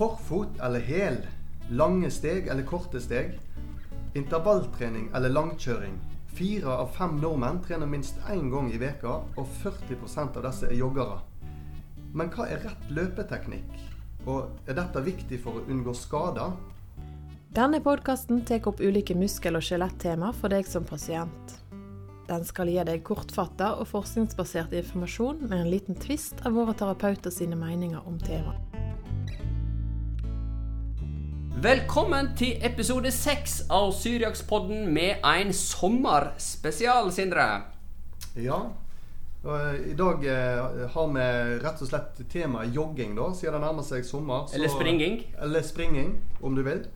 Forfot eller hæl. Lange steg eller korte steg. Intervalltrening eller langkjøring. Fire av fem nordmenn trener minst én gang i veka, og 40% av disse er joggere. Men hva er rett løpeteknikk? Og er dette viktig for å unngå skader? Denne podkasten tar opp ulike muskel- og skjelettema for deg som pasient. Den skal gi deg kortfatta og forskningsbasert informasjon med en liten tvist av våre terapeuter sine meninger om temaet. Velkommen til episode seks av Syriakspodden med en sommerspesial, Sindre. Ja. Og I dag eh, har vi rett og slett temaet jogging, da, siden det nærmer seg sommer. så- Eller springing. Eller springing, om du vil.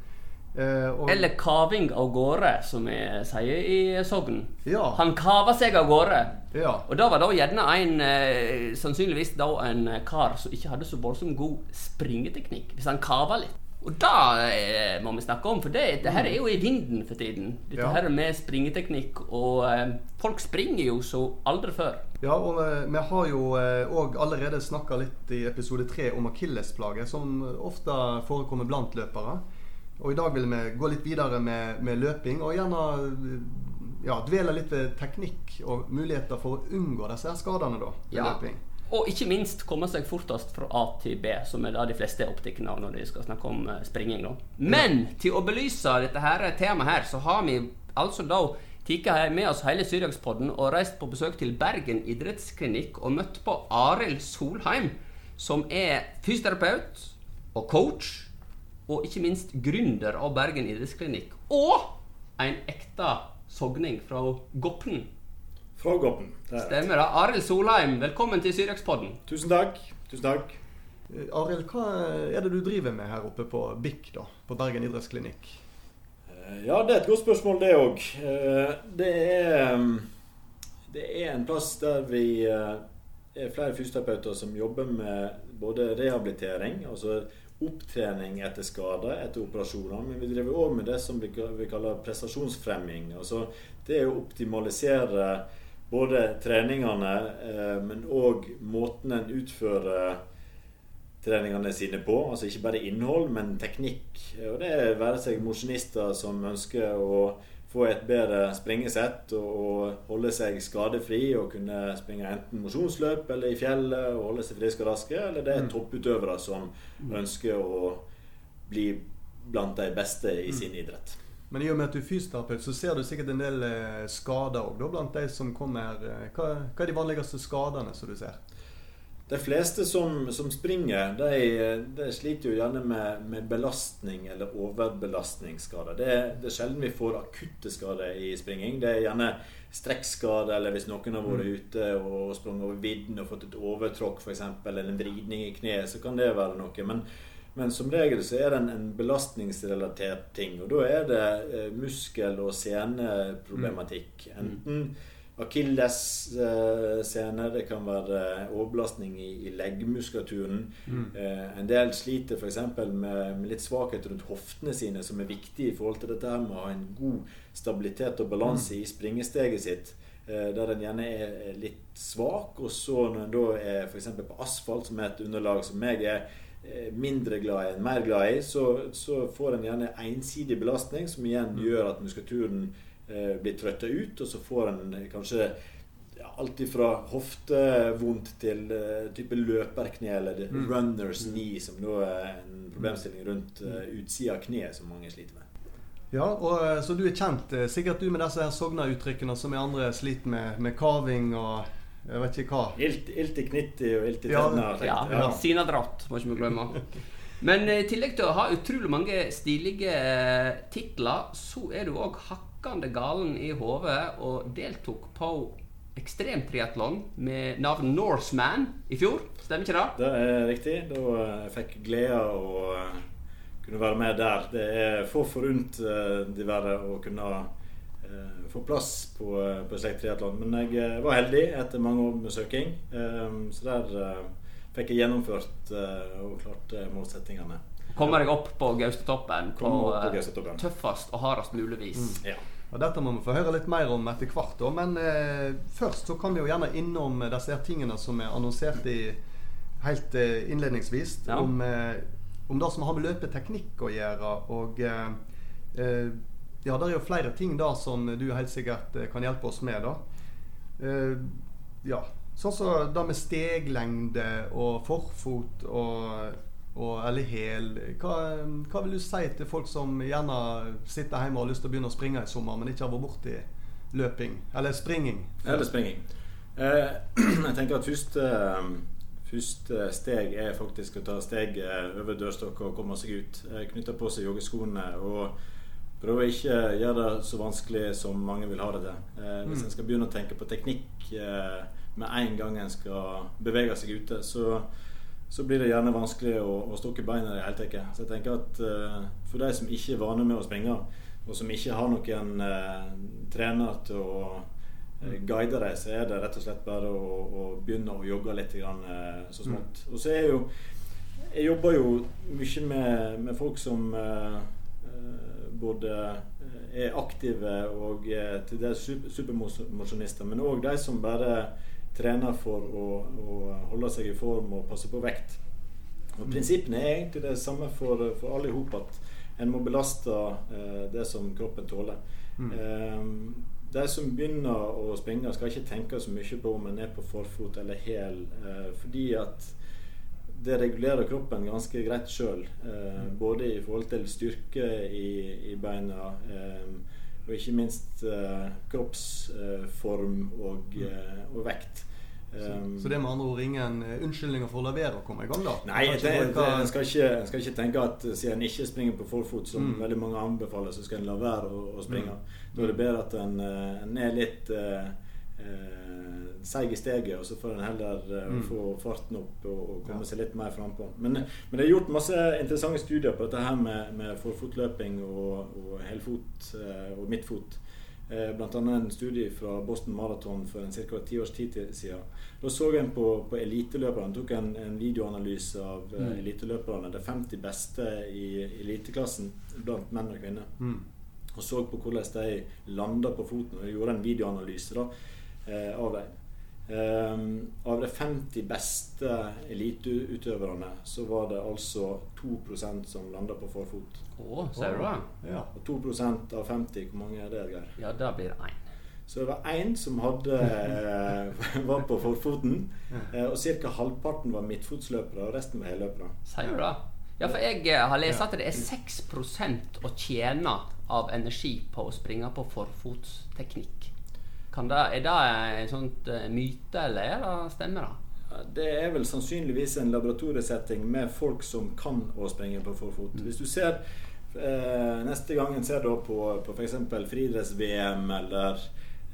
Eh, Eller kaving av gårde, som vi sier i Sogn. Ja. Han kava seg av gårde. Ja. Og da var da gjerne en eh, sannsynligvis da en kar som ikke hadde så voldsomt god springeteknikk. Hvis han kava litt. Og da eh, må vi snakke om, for det, det her er jo i vinden for tiden. Dette Ja. her med springeteknikk. Og eh, folk springer jo så aldri før. Ja, og eh, vi har jo òg allerede snakka litt i episode tre om akillesplage, som ofte forekommer blant løpere. Og i dag vil vi gå litt videre med, med løping, og gjerne eh, ja, dvele litt ved teknikk og muligheter for å unngå disse skadene da, ved Ja. løping. Og ikke minst komme seg fortest fra A til B, som er det de fleste er opptatt av når de skal snakke om eh, springing. Da. Men til å belyse dette her temaet her, så har vi altså da tatt med oss hele Syriakspodden og reist på besøk til Bergen idrettsklinikk og møtt på Arild Solheim, som er fysioterapeut og coach, og ikke minst gründer av Bergen idrettsklinikk. Og en ekte sogning fra Goppen. Det er- Stemmer det. Arild Solheim, velkommen til Syriakspodden. Tusen takk. Tusen takk. Eh, Arild, hva er det du driver med her oppe på BIK, da? På Bergen idrettsklinikk? Eh, Ja, det er et godt spørsmål, det òg. Det er mm, Det er en plass der vi eh, er flere fysioterapeuter som jobber med både rehabilitering, altså opptrening etter skader, etter operasjoner, men vi driver òg med det som vi vi kaller prestasjonsfremming. Altså det å optimalisere både treningene, eh, men òg måten en utfører treningene sine på. Altså ikke bare innhold, men teknikk. Og det er være seg mosjonister som ønsker å få et bedre springesett og, og holde seg skadefri og kunne springe enten mosjonsløp eller i fjellet og holde seg friske og raske, eller det er topputøvere som ønsker å bli blant de beste i sin idrett. Men i og med at du er fysioterapeut, så ser du sikkert en del eh, skader òg blant de som kommer. Eh, Hva, hva er de vanligste skadene som du ser? De fleste som, som springer, de, de sliter jo gjerne med, med belastning eller overbelastningsskader. Det, det er sjelden vi får akutte skader i springing. Det er gjerne strekkskade, eller hvis noen har vært ute og sprunget over vidden og fått et overtråkk f.eks., eller en vridning i kneet, så kan det være noe. Men, men som regel så er det en, en belastningsrelatert ting. Og da er det eh, muskel- og seneproblematikk. Enten akillessene, det kan være overbelastning i, i leggmuskulaturen. Eh, en del sliter f.eks. Med, med litt svakhet rundt hoftene sine, som er viktig i forhold til dette her med å ha en god stabilitet og balanse i springesteget sitt. Eh, der en gjerne er, litt svak, og så når en da er f.eks. på asfalt, som er et underlag som jeg er mindre glad i enn mer glad i, så, så får en gjerne ensidig belastning, som igjen gjør at muskulaturen eh, blir trøtta ut, og så får en kanskje ja, alt fra hoftevondt til eh, type løperkne eller mm. runners knee, som da er en problemstilling rundt uh, utsida av kneet som mange sliter med. Ja, og eh, Så du er kjent eh, sikkert du med disse her Sogna-uttrykkene som vi andre sliter med, med kaving og jeg vet ikke hva. Ilt, ilt i knitti og ilt i Ja, tennene. Ja, ja. Sinadratt, må ikke vi glemme. Men eh, i tillegg til å ha utrolig mange stilige eh, titler, så er du òg hakkande galen i hodet og deltok på ekstremtriatlon med navn Norseman i fjor. Stemmer ikke det? Det er riktig. Da eh, fikk jeg glede å kunne være med der. Det er få forunt eh, de være å kunne få plass på, eh, på Slekt triatlon. Men jeg eh, var heldig etter mange år med søking. Eh, Så der eh, fikk jeg gjennomført eh, og klarte målsettingene. Kommer deg opp på Gaustatoppen på, på eh, Gaustatoppen. tøffest og hardest mulig vis. Ja. Og Dette må vi få høre litt mer om etter hvert. da, Men eh, først så kan vi jo gjerne innom disse her tingene som er annonsert i helt eh, innledningsvis. Ja. Om eh, om det som har med løpeteknikk å gjøre. Og eh, eh, ja, det er jo flere ting da som du helt sikkert eh, kan hjelpe oss med. da. Eh, ja, Sånn som så det med steglengde og forfot og, og eller hæl. Hva, hva, vil du si til folk som gjerne sitter hjemme og har lyst til å begynne å springe i sommer, men ikke har vært borti løping? Eller springing? Eller springing. Eh, jeg tenker at første, første, steg er faktisk å ta steg over dørstokka og komme seg ut. Knytte på seg joggeskoene. og prøve å ikke gjøre det så vanskelig som mange vil ha det til. Eh, hvis mm. en skal begynne å tenke på teknikk eh, med en gang en skal bevege seg ute, så, så blir det gjerne vanskelig å, å stokke beina i det hele tatt. Så jeg tenker at eh, for de som ikke er vane med å springe, og som ikke har noen eh, trener til å eh, guide dem, så er det rett og slett bare å, å begynne å jogge litt grann, eh, så smått. Mm. Og så er jo Jeg jobber jo mye med, med folk som eh, både er aktive og til dels supermosjonister, men òg de som bare trener for å, å, holde seg i form og passe på vekt. Og Prinsippene er egentlig det samme for, for alle i hop, at en må belaste eh, det som kroppen tåler. Mm. Eh, de som begynner å springe, skal ikke tenke så mye på om en er på forfot eller hæl, eh, fordi at det regulerer kroppen ganske greit sjøl. Eh, mm. både i forhold til styrke i, i beina eh, og ikke minst eh, kroppsform og, mm. og vekt. Så, um, så, det er med andre ord ingen unnskyldninger for å la være å komme i gang? da? Nei, det, det, det, en, skal ikke, en, skal ikke, tenke at siden en ikke springer på forfot, som mm. veldig mange anbefaler, så skal en la være å, å springe. Mm. Da er det bedre at en, en er litt uh, uh, seig i steget, og så får en heller eh, mm. få farten opp og, og komme ja. seg litt mer frampå. Men, men det er gjort masse interessante studier på dette her med, med forfotløping og, og helfot og midtfot. Eh, Bl.a. en studie fra Boston Marathon for en ca. ti års tid siden. Da så en på, på eliteløperne. tok en, en videoanalyse av eh, mm. eliteløperne. De 50 beste i eliteklassen blant menn og kvinner. Mm. Og så på hvordan de landa på foten. Og gjorde en videoanalyse da, eh, av dem. Um, av de 50 beste eliteutøverne så var det altså 2% som landa på forfot. Oh, ser du det? Ja. Og 2% av 50, hvor mange er det, Geir? Ja, da blir det én. Så det var én som hadde, eh, var på forfoten, eh, og ca. halvparten var midtfotsløpere, og resten var helløpere. Sier du det? Ja, for jeg eh, har lest at det er 6% å tjene av energi på å springe på forfotsteknikk. Det, er det en sånn myte, eller er det stemmer det? Det er vel sannsynligvis en laboratoriesetting med folk som kan å springe på forfot. Mm. Hvis du ser eh, Neste gang en ser da på, på f.eks. friidretts-VM eller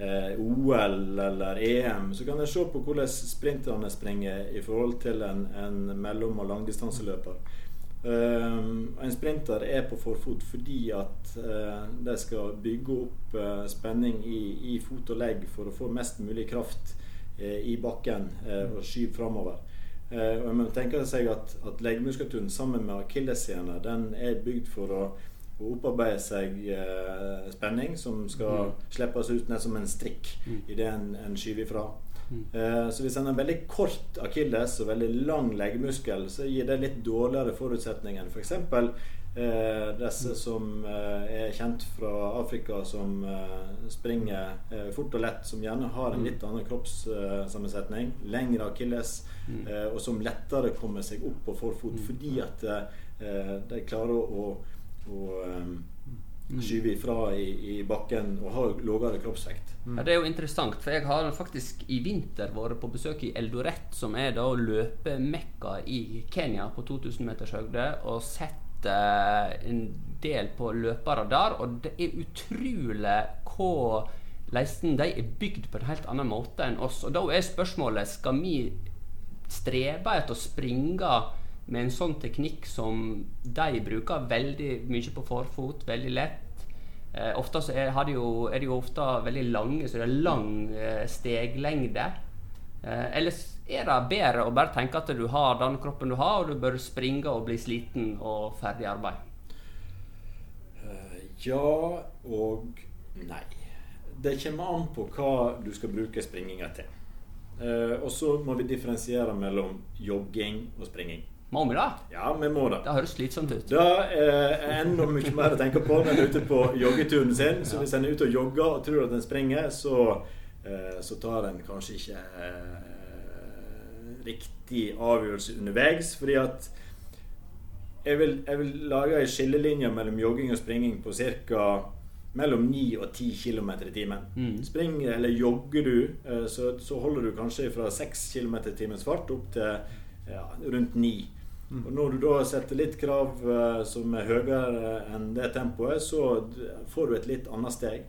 eh, OL eller EM, så kan en se på hvordan sprinterne springer i forhold til en, en mellom- og langdistanseløper. Uh, en sprinter er på forfot fordi at uh, de skal bygge opp uh, spenning i, i, fot og legg for å få mest mulig kraft i bakken og skyve framover. og man tenker seg at, at leggmuskulaturen sammen med akilleshæla er bygd for å, å opparbeide seg spenning som skal mm. slippes ut ned som en strikk mm. idet en, en skyver ifra. Mm. så hvis en har veldig kort akilles og veldig lang leggmuskel, så gir det litt dårligere forutsetninger enn f.eks. Eh, disse som eh, er kjent fra Afrika, som eh, springer eh, fort og lett, som gjerne har en mm. litt annen kroppssammensetning, lengre akilles, mm. eh, og som lettere kommer seg opp på forfot mm. fordi at eh, de klarer å, å, å. Skyve ifra i, i, bakken og har lavere kroppsvekt. Mm. Ja, det er jo interessant, for jeg har faktisk i vinter vært på besøk i Eldoret, som er da løpemekka i Kenya på 2000 meters høyde, og sett eh, en del på løpere der, og det er utrolig hva Leisten de er bygd på en helt annen måte enn oss. Og Da er spørsmålet skal vi strebe etter å springe med en sånn teknikk som de bruker veldig mye på forfot, veldig lett. Eh, ofte så er, de jo, er, de jo, ofte veldig lange, så det er lang eh, steglengde. Eh, eller er det bedre å bare tenke at du har den kroppen du har, og du bør springe og bli sliten og ferdig arbeid? Uh, ja og nei. Det kommer an på hva du skal bruke springinga til. Uh, og så må vi differensiere mellom jogging og springing. Må vi det? Ja, vi må det. Det høres slitsomt ut. Da eh, er enda mye mer å tenke på når en er ute på joggeturen sin. Så hvis en er ute og jogger og tror at en springer, så, eh, så tar en kanskje ikke eh, riktig avgjørelse underveis. Fordi at jeg vil, jeg vil lage ei skillelinje mellom jogging og springing på ca. mellom 9 og 10 km i timen. Mm. Springer eller jogger du, så, så holder du kanskje fra 6 km i timens fart opp til ja, rundt 9 og Når du da setter litt krav eh, som er høyere enn det tempoet, så får du et litt annet steg.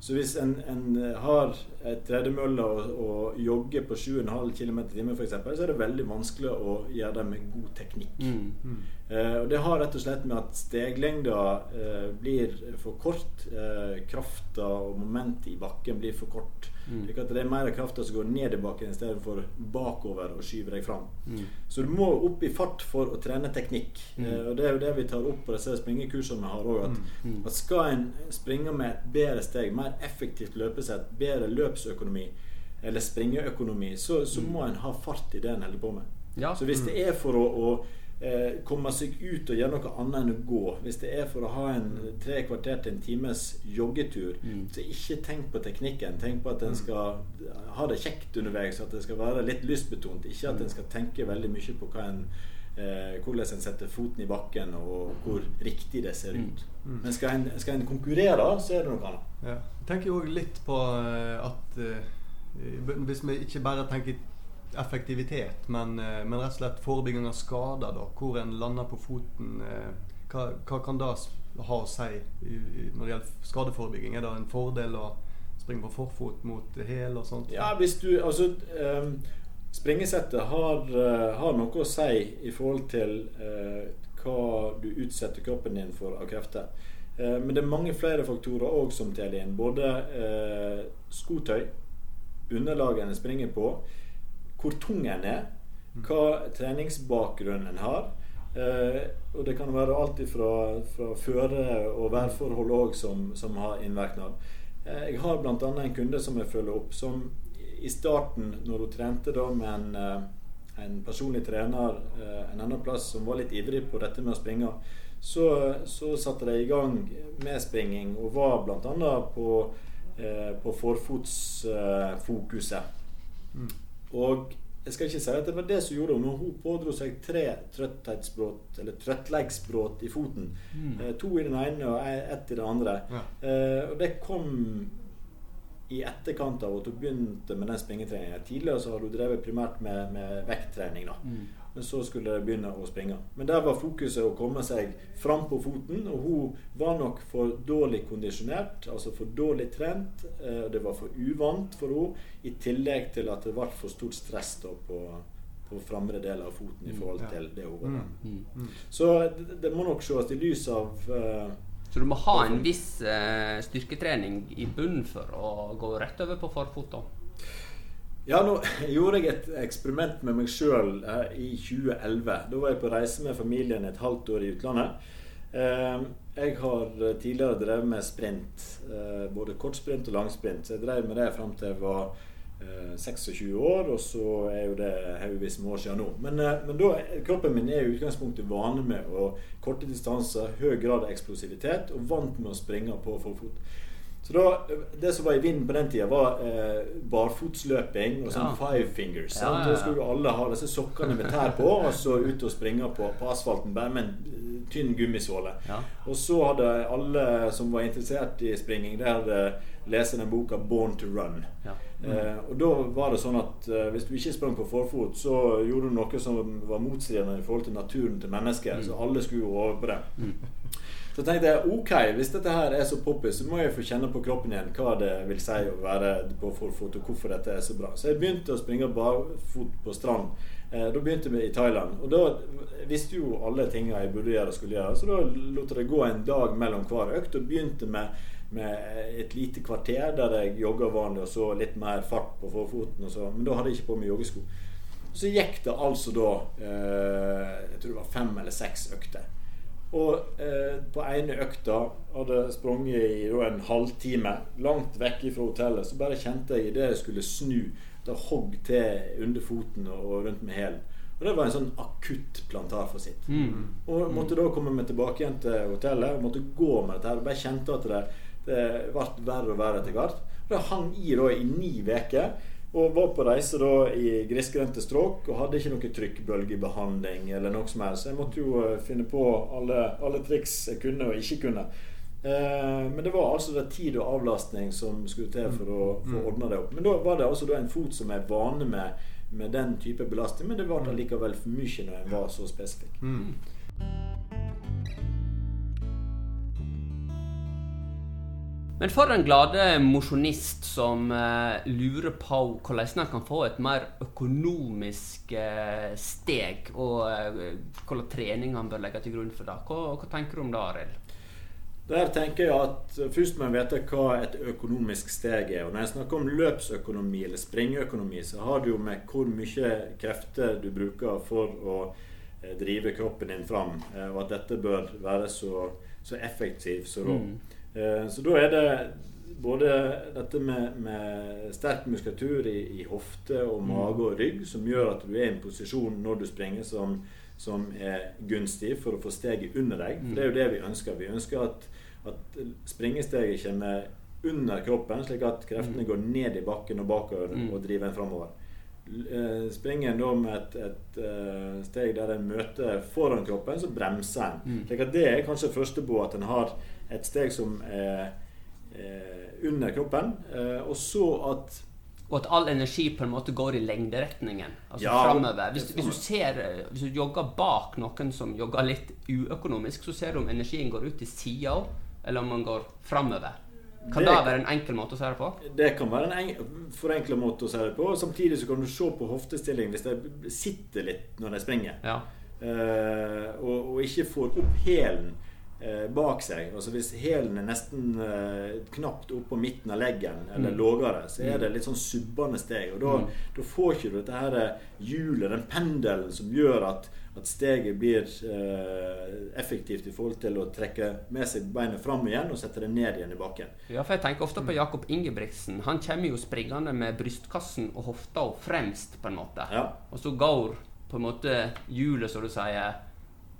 Så hvis en, en har et tredemølle og, og jogger på 7,5 km i timen f.eks., så er det veldig vanskelig å gjøre det med god teknikk. Mm. Eh, og Det har rett og slett med at steglengda eh, blir for kort. Eh, krafta og momentet i bakken blir for kort. Mm. Det er mer krafta som går ned i bakken istedenfor bakover og skyver deg fram. Mm. Så du må opp i fart for å trene teknikk. Mm. Eh, og Det er jo det vi tar opp på disse springekursene vi har òg. At, Mm. at skal en springe med et bedre steg, mer effektivt løpesett, bedre løpsøkonomi eller springeøkonomi, så, så må en ha fart i det en holder på med. Ja. Så hvis det er for å, å eh, komme seg ut og gjøre noe annet enn å gå, hvis det er for å ha en tre kvarter til en times joggetur, Mm. så ikke tenk på teknikken. Tenk på at en skal ha det kjekt underveis, at det skal være litt lystbetont. Ikke at en skal tenke veldig mye på hva en eh, hvordan en setter foten i bakken, og hvor riktig det ser ut. Men skal en, skal en konkurrere, så er det noe annet. Ja. Jeg tenker jo litt på eh, at eh, hvis vi ikke bare tenker effektivitet, men, eh, men rett og slett forebygging av skader, da, hvor en lander på foten, eh, hva, hva kan det ha å si når det gjelder skadeforebygging? Er det en fordel å springe på forfot mot hæl og sånt? Ja, hvis du Altså um, Springesettet har, eh, har noe å si i forhold til eh, hva du utsetter kroppen din for av krefter. Men det er mange flere faktorer òg som teller inn. Både eh, skotøy, underlagene springer på, hvor tung en er, hva treningsbakgrunn en har. Eh, og det kan være alt fra, fra føre- og værforhold òg som, som har innvirkning. Eh, Jeg har bl.a. en kunde som jeg følger opp, som i starten, når hun trente da med en, eh, en personlig trener eh, en annen plass som var litt ivrig på dette med å springe, så, så satte de i gang med springing og var bl.a. på, eh, på forfotsfokuset. Og jeg skal ikke si at det var det som gjorde henne, men hun pådro seg tre trøtthetsbrudd, eller trøttleggsbrudd i foten. Eh, to i den ene og e- ett i den andre. Ja. Eh, og det kom i etterkant av at hun begynte med den springetreningen. Tidligere så hadde hun drevet primært med, med vekttrening. da. Men så skulle de begynne å springe. Men der var fokuset å komme seg fram på foten. Og hun var nok for dårlig kondisjonert, altså for dårlig trent. Eh, det var for uvant for henne, i tillegg til at det ble for stort stress da på, på framre del av foten i forhold til det hun var Mm. Mm. med. Så det, det må nok ses i lys av eh, Så du må ha en viss eh, styrketrening i bunnen for å gå rett over på forfot? Ja, nå gjorde jeg et eksperiment med meg sjøl i 2011. Da var jeg på reise med familien et halvt år i utlandet. Eh, Jeg har tidligere drevet med sprint. eh, Både kortsprint og langsprint. Så jeg drev med det fram til jeg var eh, 26 år, og så er jo det haugevis med år siden nå. Men, eh, men da, kroppen min er i utgangspunktet vane med å korte distanser, høy grad av eksplosivitet, og vant med å springe på forfot. Så da, Det som var i vinden på den tida, var eh, barfotsløping og sånn Ja. five fingers. Ja, ja. Da skulle alle ha disse sokkene med tær på, og så ut og springe på, på asfalten bare med en eh, tynn gummisåle. Ja. Og så hadde alle som var interessert i springing, det hadde lest den boka 'Born to Run'. Ja. Eh, og da var det sånn at eh, hvis du ikke sprang på forfot, så gjorde du noe som var motstridende i forhold til naturen til mennesker. Så alle skulle jo over på det. Så tenkte jeg ok, hvis dette her er så poppis, så må jeg få kjenne på kroppen igjen hva det vil si å være på forfot, og hvorfor dette er så bra. Så jeg begynte å springe barfot på strand. Eh, da begynte vi i Thailand. Og da visste jo alle tingene jeg burde gjøre og skulle gjøre. Så da lot jeg det gå en dag mellom hver økt, og begynte med, med et lite kvarter der jeg jogga vanlig, og så litt mer fart på forfoten. Og så, men da hadde jeg ikke på meg joggesko. Så gikk det altså da eh, Jeg tror det var fem eller seks økter. Og eh, på ene økta hadde jeg sprunget i da, en halvtime, langt vekk fra hotellet. Så bare kjente jeg idet jeg skulle snu, det hogg til under foten og rundt med hælen. Og det var en sånn akutt plantar for sitt. Mm. Og måtte da komme meg tilbake igjen til hotellet og måtte gå med dette. her, og Bare kjente at det, det ble verre og verre etter hvert. Det hang i da i ni uker. Og var på reise da i grisgrendte strøk og hadde ikke noe trykkbølgebehandling eller noe som helst. Så jeg måtte jo eh, finne på alle, alle triks jeg kunne og ikke kunne. Eh, men det var altså det tid og avlastning som skulle til for å få ordna det opp. Men da var det altså da en fot som er vane med, med den type belastning, men det var allikevel for mye når en var så spesifikk. Men for en glade mosjonist som eh, lurer på hvordan han kan få et mer økonomisk eh, steg, og eh, hvilken trening han bør legge til grunn for det, hva, hva tenker du om det, Arild? Der tenker jeg at Først må en vite hva et økonomisk steg er. Og Når jeg snakker om løpsøkonomi eller springøkonomi, så har det jo med hvor mye krefter du bruker for å eh, drive kroppen din fram, eh, og at dette bør være så, så effektivt som råd. Mm. Eh, Så da er det både dette med, med sterk muskulatur i, i hofte og mage og rygg som gjør at du er i en posisjon når du springer som, som er gunstig for å få steget under deg. For det er jo det vi ønsker. Vi ønsker at, at springesteget kommer under kroppen, slik at kreftene går ned i bakken og bakover Mm. og driver en framover. Eh, Springer en da med et, et eh, steg der en møter foran kroppen, så bremser en. Mm. Det er kanskje første bo, at en har et steg som er er under kroppen, eh, og så at Og at all energi på en måte går i lengderetningen. Altså Ja, fremover. Hvis, hvis, du ser, eh, hvis du jogger bak noen som jogger litt uøkonomisk, så ser du om energien går ut til sida, eller om den går framover. Kan det, Det- være en enkel måte å se det på? Det kan være en eng- forenkla måte å se det på. Samtidig så kan du se på hoftestilling hvis de sitter litt når de springer. Ja. Uh, og, og ikke får opp hælen bak seg. Altså Hvis hælen er nesten eh, knapt oppå midten av leggen, eller Mm. lavere, så er det litt sånn subbende steg. Og da, Mm. da får ikke du dette her hjulet, den pendelen, som gjør at, at steget blir eh, effektivt i forhold til å trekke med seg beinet fram igjen og sette det ned igjen i bakken. Ja, for jeg tenker ofte på Jakob Ingebrigtsen. Han kommer jo springende med brystkassen og hofta fremst, på en måte. Ja. Og så går på en måte hjulet, som du sier,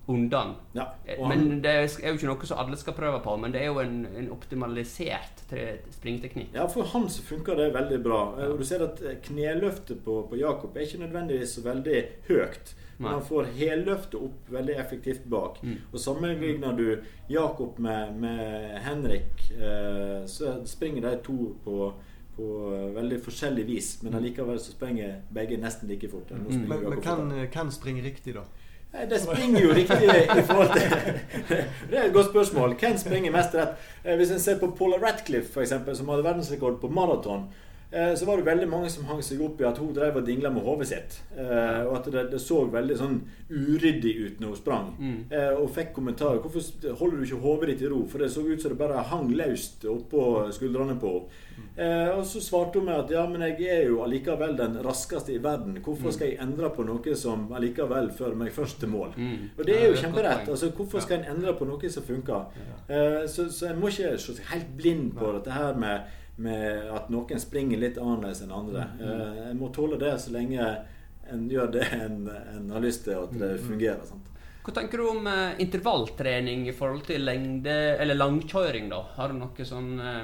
undan. Ja. Eh, han- Men det er jo ikke noe som alle skal prøve på, men det er jo en, en optimalisert springteknikk. Ja, for han så funker det veldig bra. Ja. Og du ser at kneløftet på, på Jakob er ikke nødvendigvis så veldig høyt. Men han får helløftet opp veldig effektivt bak. Mm. Og sammenligner du Jakob med, med Henrik, eh, så springer de to på, på veldig forskjellig vis. Men allikevel så springer begge nesten like fort. Mm. Men, men hvem, hvem springer riktig, da? Det springer jo riktig i forhold til Det er et godt spørsmål. Hvem springer mest rett? Eh, Hvis en ser på Paula Ratcliffe, eksempel, som hadde verdensrekord på maraton, så var det veldig mange som hang seg opp i at hun drev og dingla med hodet sitt. Eh, Og at det, det så veldig sånn uryddig ut når hun sprang. Mm. Eh, Og fikk kommentarer. 'Hvorfor holder du ikke hodet ditt i ro?' For det så ut som det bare hang løst oppå skuldrene på henne. Mm. og så svarte hun med at ja, men jeg er jo allikevel den raskeste i verden. Hvorfor skal jeg endre på noe som allikevel fører meg først til mål? Mm. Og det er jo et kjemperett. Altså, hvorfor skal en endre på noe som funker? Ja. så, så en må ikke se helt blind på dette her med, med at noen springer litt annerledes enn andre. Eh, jeg må tåle det så lenge en gjør det en, en har lyst til, og at det fungerer. Sant? Hva tenker du om eh, intervalltrening i forhold til lengde, eller langkjøring, da? Har du noe sånn eh,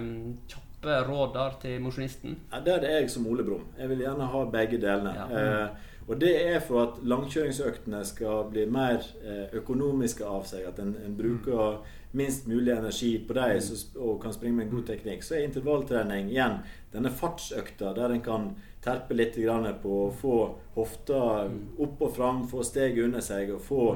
kjappe råd der til mosjonisten? Ja, det er det jeg som Ole Brumm. Jeg vil gjerne ha begge delene. Ja. Eh, og det er for at langkjøringsøktene skal bli mer eh, økonomiske av seg. At en, en bruker minst mulig energi på dem så og kan springe med en god teknikk. Så er intervalltrening igjen denne fartsøkta der en kan terpe litt grann på å få hofta opp og fram, få steget under seg og få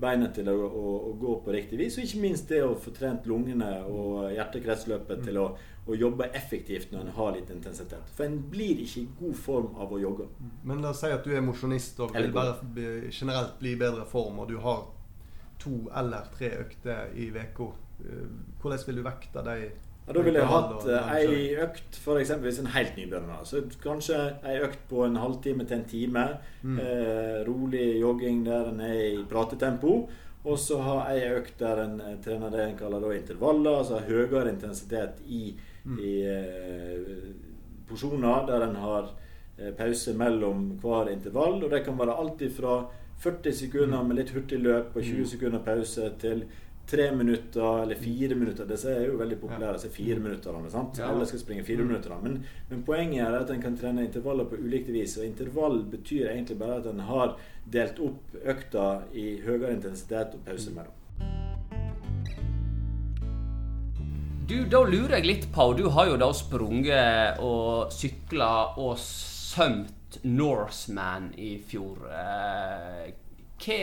beina til å, å, å gå på riktig vis. Og ikke minst det å få trent lungene og hjertekretsløpet til å, å jobbe effektivt når en har litt intensitet. For en blir ikke i god form av å jogge. Men la oss si at du er mosjonist og vil bare generelt bli i bedre form, og du har to eller tre økter i uka. Hvordan vil du vekte de? Ja, da ville jeg hatt eh, ei økt eksempel hvis en helt nybegynner. Så kanskje ei økt på en halvtime til en time. Mm. Eh, rolig jogging der en er i pratetempo. Og så ha ei økt der en eh, trener det en kaller intervaller, altså høyere intensitet i, Mm. i eh, porsjoner der en har eh, pause mellom hver intervall. Og det kan være alt fra 40 sekunder med litt hurtig løp og 20 sekunder pause til tre minutter eller fire minutter. Disse er jo veldig populære, disse fire minutterne. sant? Ja. Alle skal springe fire minutter. Men, men poenget er at en kan trene intervaller på ulikt vis. Og intervall betyr egentlig bare at en har delt opp økta i høyere intensitet og pause mellom. Du, da lurer jeg litt på Du har jo da sprunget og sykla og sømt Norseman i fjor. Eh, Hva,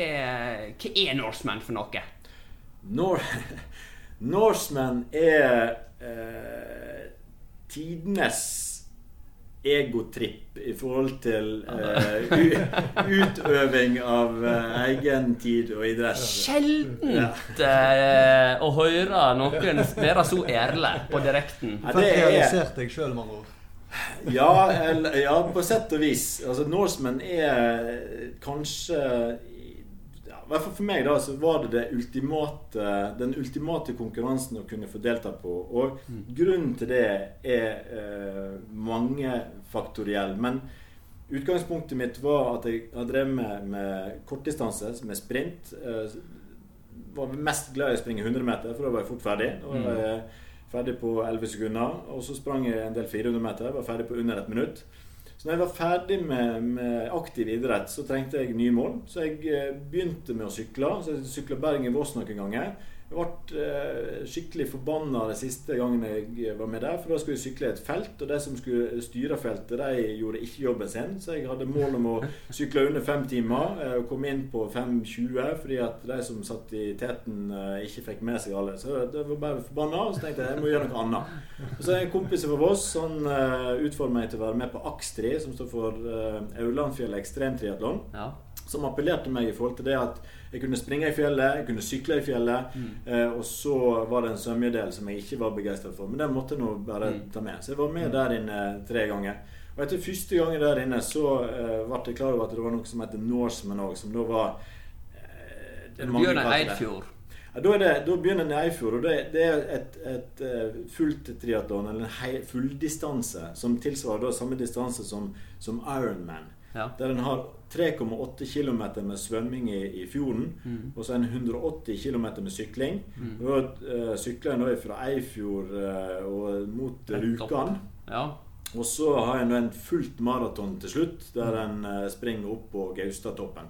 hva er Norseman for noe? Nor Norseman er eh, tidenes egotripp i forhold til eh, utøving av eh, egen tid og idrett. Sjeldent eh, å høre noen være så ærlig på direkten. Ja, det er, realisert deg sjøl, med andre ord. Ja, eller, ja, på sett og vis. Altså, Norseman er kanskje ja, I hvert fall for meg da, så var det, det ultimate, den ultimate konkurransen å kunne få delta på. Og grunnen til det er eh, mangefaktoriell. Men utgangspunktet mitt var at jeg har drevet med, med kortdistanse, med sprint. Eh, var mest glad i å springe 100 meter, for da var jeg fort ferdig. Og, jeg ferdig på 11 sekunder. Og så sprang jeg en del 400 meter, var ferdig på under et minutt. Så når jeg var ferdig med, med aktiv idrett, så trengte jeg nye mål. Så jeg eh, begynte med å sykle. Så jeg sykla Bergen-Voss noen ganger. Jeg ble eh, skikkelig forbanna den siste gangen jeg var med der, for da skulle jeg sykle et felt, og de som skulle styre feltet, de gjorde ikke jobben sin. Så jeg hadde mål om å sykle under fem timer eh, og komme inn på 5.20 fordi at de som satt i teten, eh, ikke fikk med seg alle. Så det var bare forbanna, og så tenkte jeg jeg må gjøre noe annet. Og så er en kompis fra Voss han uh, utfordret meg til å være med på AKSTRI, som står for Aulandfjell ekstremtriatlon Ja. som appellerte meg i forhold til det at jeg kunne springe i fjellet, jeg kunne sykle i fjellet, eh, og så var det en svømmedel som jeg ikke var begeistra for. Men den måtte jeg nå bare Mm. ta med. Så jeg var med der inne tre ganger. Og etter første gangen der inne så eh, ble jeg klar over at det var noe som heter Norseman òg, som da var eh, Det er mange Bjørnar. Eidfjord. Ja, da, det, da begynner en i Eifjord, og det, det er et, et, eh, fullt triatlon, eller en hei- fulldistanse, som tilsvarer da samme distanse som, som Ironman. Ja. Der en har 3,8 km med svømming i, i fjorden, Mm. og så en 180 km med sykling. Og Nå uh, sykler jeg nå fra Eifjord uh, og mot Rjukan. Ja. Og så har jeg nå en fullt maraton til slutt, der en uh, springer opp på Gaustatoppen.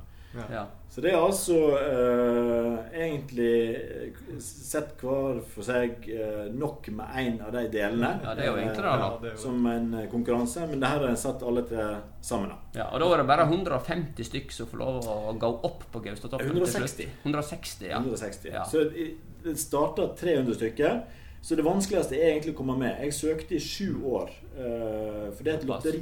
Ja. Så det er altså eh, egentlig eh, sett hver for seg eh, nok med én av de delene. Ja, det er jo enklere, da. Ja, er Som en konkurranse, men det her har en satt alle til sammen. da. Ja, og da var det bare 150 stykk som får lov å gå opp på Gaustatoppen. 160. 160, ja. 160. Ja. Så det starta 300 stykker. Så det vanskeligste er egentlig å komme med. Jeg søkte i sju år, eh, for det er et lotteri.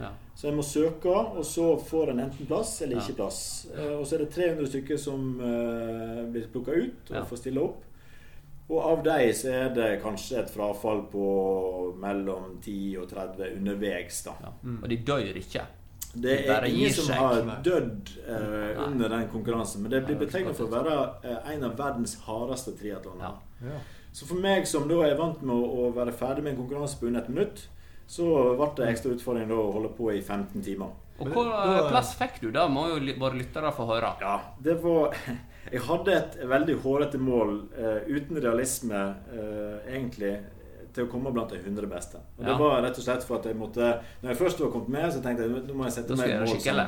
Ja. Så jeg må søke, og så får en enten plass eller ikke plass. Eh, Og så er det 300 stykker som eh, blir plukka ut og Ja. får stille opp. Og av dem så er det kanskje et frafall på mellom 10 og 30 underveis, da. Ja. Og de dør ikke. Det De er ingen som har dødd eh, under den konkurransen, men det blir betegnet for å være eh, en av verdens hardeste triatloner. Ja. Ja. Så for meg som da er vant med å, å være ferdig med en konkurranse på under et minutt, så ble det ekstra utfordring da å holde på i 15 timer. Og hva hvor da- plass fikk du? Da må jo våre lyttere få høre. Ja, det var Jeg hadde et veldig hårete mål uh, uten realisme, uh, egentlig, til å komme blant de 100 beste. Og Ja. Det var rett og slett for at jeg måtte Når jeg først var kommet med, så tenkte jeg nå må jeg sette meg et mål som,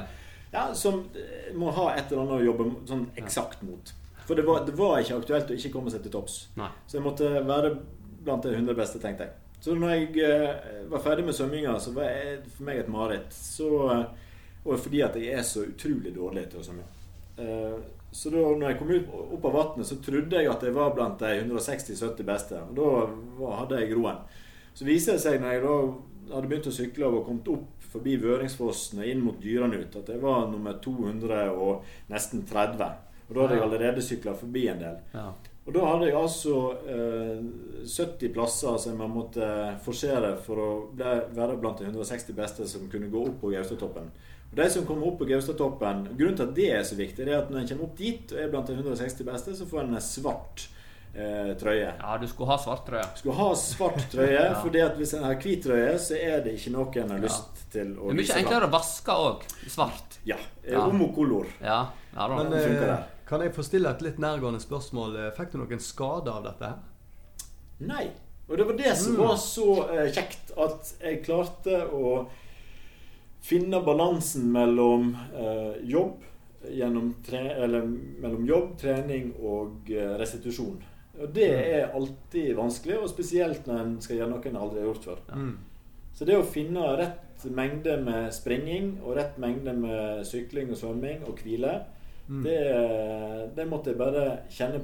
ja, som eh, må ha et eller annet å jobbe sånn eksakt mot. For det var, det var ikke aktuelt å ikke komme seg til topps. Så jeg måtte være blant de 100 beste, tenkte jeg. Så når jeg eh, var ferdig med svømminga, så var det for meg et mareritt. Eh, og fordi at jeg er så utrolig dårlig til å svømme. Eh, så da når jeg kom ut, opp av vannet, så trodde jeg at jeg var blant de 160-70 beste. Og da hadde jeg roen. Så viser det seg når jeg da hadde begynt å sykle og kommet opp forbi Vøringsfossen og inn mot Dyranut, at jeg var nummer 200 og nesten 30. Og da hadde jeg allerede sykla forbi en del. Ja. Og da hadde jeg altså eh, 70 plasser som jeg måtte forsere for å ble, være blant de 160 beste som kunne gå opp på Gaustatoppen. Og de som kommer opp på Gaustatoppen Grunnen til at det er så viktig, det er at når en kommer opp dit og er blant de 160 beste, så får en en svart eh, trøye. Ja, du skulle ha svart trøye. Skulle ha svart trøye, fordi at hvis en har hvit trøye, så er det ikke noe en har lyst til å Det er mye enklere å vaske òg. Svart. Ja. eh, Ja. Homokolor. Ja. ja da. Men det funker eh, der. Kan jeg få stille et litt nærgående spørsmål? Eh, Fikk du noen skade av dette her? Nei. Og det var det som var så eh, kjekt, at jeg klarte å finne balansen mellom eh, jobb tre, eller mellom jobb, trening og eh, restitusjon. Og det er alltid vanskelig, og spesielt når en skal gjøre noe en aldri har gjort før. Mm. Så det å finne rett mengde med springing og rett mengde med sykling og svømming og hvile, Mm. det, det måtte jeg bare kjenne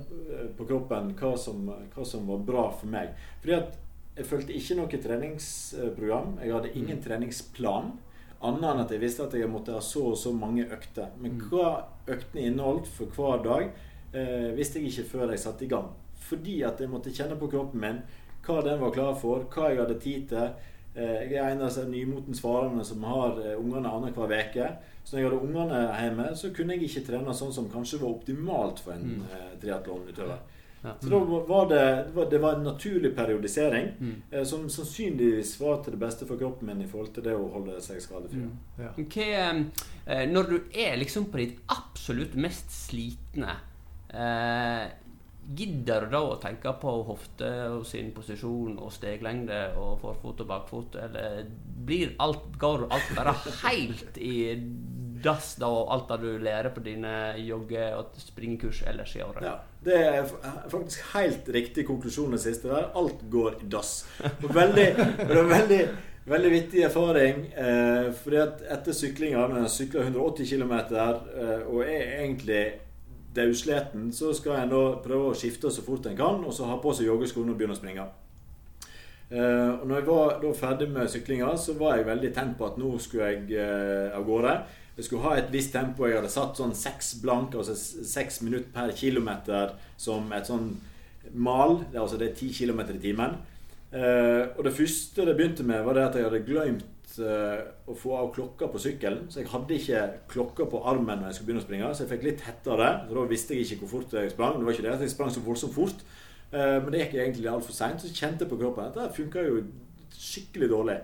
på kroppen hva som, hva som var bra for meg. Fordi at jeg følte ikke noe treningsprogram. Jeg hadde ingen treningsplan. Annet enn at jeg visste at jeg måtte ha så og så mange økter. Men hva øktene inneholdt for hver dag, eh, visste jeg ikke før jeg satte i gang. Fordi at jeg måtte kjenne på kroppen min hva den var klar for, hva jeg hadde tid til. Eh, jeg er en av nymotens farene som har eh, ungene annenhver uke. Så når jeg hadde ungene hjemme, så kunne jeg ikke trene sånn som kanskje var optimalt for en mm. triatlonutøver. Ja. Så da var det, det var, en naturlig periodisering Mm. eh, som sannsynligvis var til det beste for kroppen min i forhold til det å holde seg skadefri. Mm. Ja. Okay, eh, når du er liksom på ditt absolutt mest slitne, eh, gidder du da å tenke på hofte og sin posisjon og steglengde og forfot og bakfot, eller blir alt, går alt bare helt i dass da, og alt det du lærer på dine jogge- og springekurs ellers i året? Ja, Det er faktisk helt riktig konklusjon det siste der. Alt går i dass. Og veldig, veldig, veldig vittig erfaring. Eh, fordi at etter syklinga, når jeg sykler 180 km eh, og er egentlig daudsleten, så skal en da prøve å skifte så fort en kan, og så ha på seg joggeskoene og begynne å springe. Uh, og når jeg var da ferdig med syklinga, så var jeg veldig tent på at nå skulle jeg uh, av gårde. Jeg skulle ha et visst tempo. Jeg hadde satt sånn seks blank, altså seks minutter per kilometer som et sånn mal. Det er altså det er ti kilometer i timen. Eh, og det første det begynte med, var det at jeg hadde glemt eh, å få av klokka på sykkelen. Så jeg hadde ikke klokka på armen når jeg skulle begynne å springe. Så jeg fikk litt hett av det. Så da visste jeg ikke hvor fort jeg sprang. Det var ikke det at jeg sprang så voldsomt fort. Eh, men det gikk egentlig altfor seint. Så kjente jeg på kroppen at det funka jo skikkelig dårlig.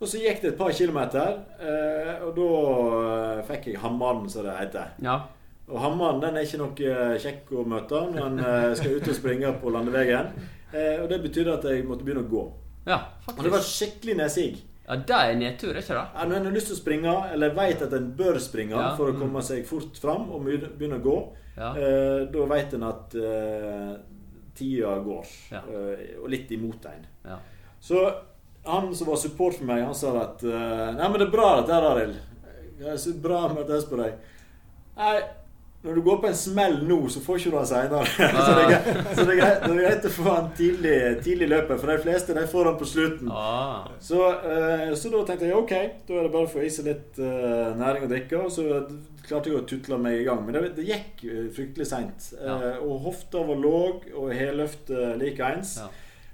Og så gikk det et par kilometer, eh, og da eh, fikk jeg hammeren, som det heter. Ja. Og hammeren den er ikke noe eh, kjekk å møte når en skal ut og springe på landeveien. Eh, og det betydde at jeg måtte begynne å gå. ja, Og det var skikkelig nedsig. Ja, det er nedtur, ikke det? Ja, Når en har lyst til å springe, eller vet at en bør springe Ja. for å komme seg fort fram og begynne å gå, Ja. eh, da vet en at eh, tida går. Ja. eh, og litt imot en. Ja. Så han som var support for meg, han sa at eh, Nei, men det er bra dette her, Arild. Det er så bra med at jeg spør deg. Nei, når du går på en smell nå, så får ikke du den seinere. så det er greit, å få den tidlig, tidlig i løpet, for de fleste de får den på slutten. Ah. Så, uh, så da tenkte jeg ok, da er det bare å få i seg litt uh, næring og drikke. Og så klarte jeg å tutle meg i gang. Men det, det gikk fryktelig seint. Ja. Eh, og hofta var låg, og helløftet likeens. Ja.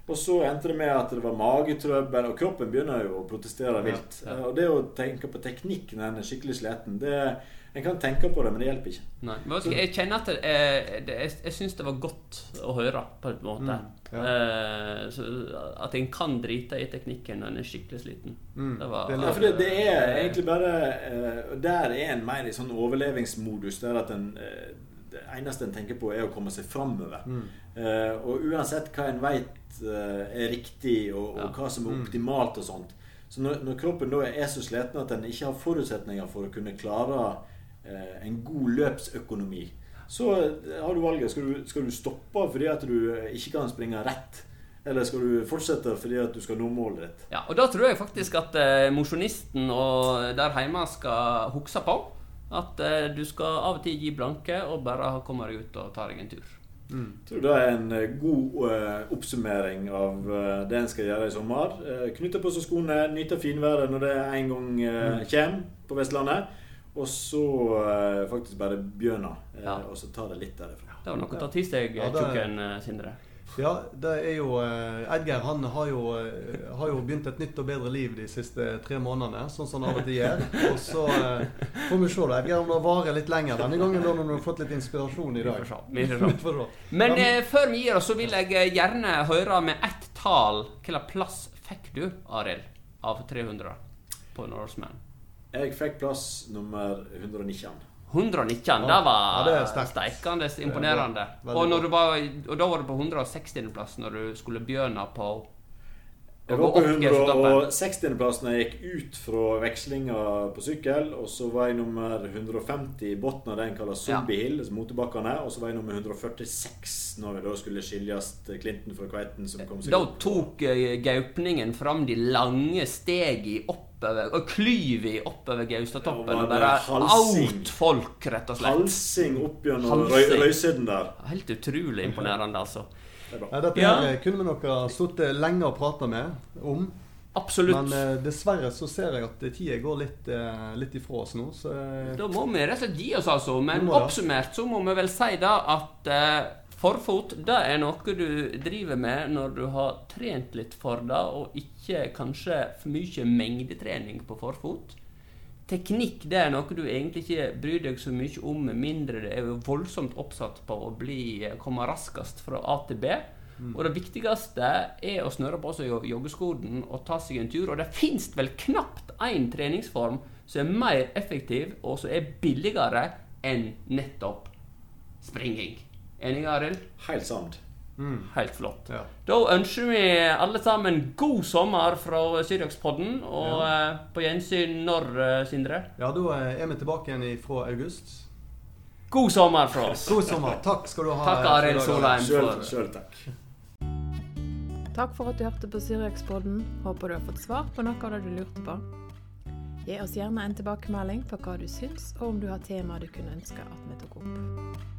Og så endte det med at det var magetrøbbel, og kroppen begynner jo å protestere vilt. ja. ja. Og det å tenke på teknikk når en er skikkelig sliten det, En kan tenke på det, men det hjelper ikke. Nei, men jeg kjenner at det, er- jeg, jeg syns det var godt å høre, på en måte. Mm, eh, så at en kan drite i teknikken når en er skikkelig sliten. Mm, Det var det Ja, for det, det er egentlig bare eh, Der er en mer i sånn overlevingsmodus. Der at en, eh, det eneste en tenker på, er å komme seg framover. Mm. Eh, og uansett hva en veit er riktig, og, og Ja. hva som er Mm. optimalt og sånt Så når, når kroppen da er så sliten at en ikke har forutsetninger for å kunne klare eh, en god løpsøkonomi, så eh, har du valget. Skal du, skal du stoppe fordi at du eh, ikke kan springe rett? Eller skal du fortsette fordi at du skal nå målet ditt? Ja, og da tror jeg faktisk at eh, mosjonisten der hjemme skal huske på at eh, du skal av og til gi blanke og bare komme deg ut og ta deg en tur. Mm. Jeg tror det er en eh, god uh, oppsummering av uh, det en skal gjøre i sommer. Uh, knytte på seg skoene, nyte finværet når det en gang uh, kommer på Vestlandet. Og så faktisk bare begynne, Ja. og så ta det litt derifra. Det var noe å ta til seg, tjukken Sindre. Ja, det er jo eh, Edgeir han har jo, eh, har jo begynt et nytt og bedre liv de siste tre månedene, sånn som han av og til gjør. Og så eh, får vi se da, Edgeir, om det varer litt lenger denne gangen da når du har fått litt inspirasjon i dag. Vi får se. Vi får se. Men eh, før vi gir oss, så vil jeg gjerne høre med ett tall Hvilken plass fikk du, Arild, av 300 på Norseman? Jeg fikk plass nummer 119. 119. Ja, det var ja, det steikende imponerende. Det er. Og, når du var, og da var du på 160.-plass når du skulle begynne på Jeg var på opp 160.-plass når jeg gikk ut fra vekslinga på sykkel. Og så var jeg nummer 150 i bunnen av den kalles Zombie Hill, ja. motebakkene. Og så var jeg nummer 146 når vi da skulle skilles Clinton fra Kveiten, som kom seg Da opp. tok eh, gaupningen fram de lange stegi oppover Og klyvi oppover Gaustatoppen og bare out folk, rett og slett. Halsing opp gjennom Halsing. røysiden der. Helt utrolig imponerende, altså. Det er bra. Ja, dette Ja. her kunne vi nok ha sittet lenge og prata med om. Absolutt. Men eh, dessverre så ser jeg at tida går litt, eh, litt ifra oss nå. Så eh, Da må vi rett og slett gi oss, altså. Men oppsummert så må vi vel si da at eh, forfot det er noe du driver med når du har trent litt for det, og ikke kanskje for mye mengdetrening på forfot. Teknikk det er noe du egentlig ikke bryr deg så mye om, med mindre det er voldsomt oppsatt på å bli, komme raskest fra A til B. Og det viktigste er å snøre på seg joggeskoene og ta seg en tur. Og det fins vel knapt én treningsform som er mer effektiv og som er billigere enn nettopp springing. Enig, Arild? Helt sant. Helt flott. ja. Da ønsker vi alle sammen god sommer fra Syriakspodden. Og ja. på gjensyn når, eh, Sindre? ja, da eh, er vi tilbake igjen fra august. God sommer fra oss. God sommer. Takk skal du ha. Takk, eh, Arild. Solheim. Sjøl, for- sjøl takk. Takk for at du hørte på Syriakspodden. Håper du har fått svar på noe av det du lurte på. Gi oss gjerne en tilbakemelding på hva du syns, og om du har temaer du kunne ønske at vi tok opp.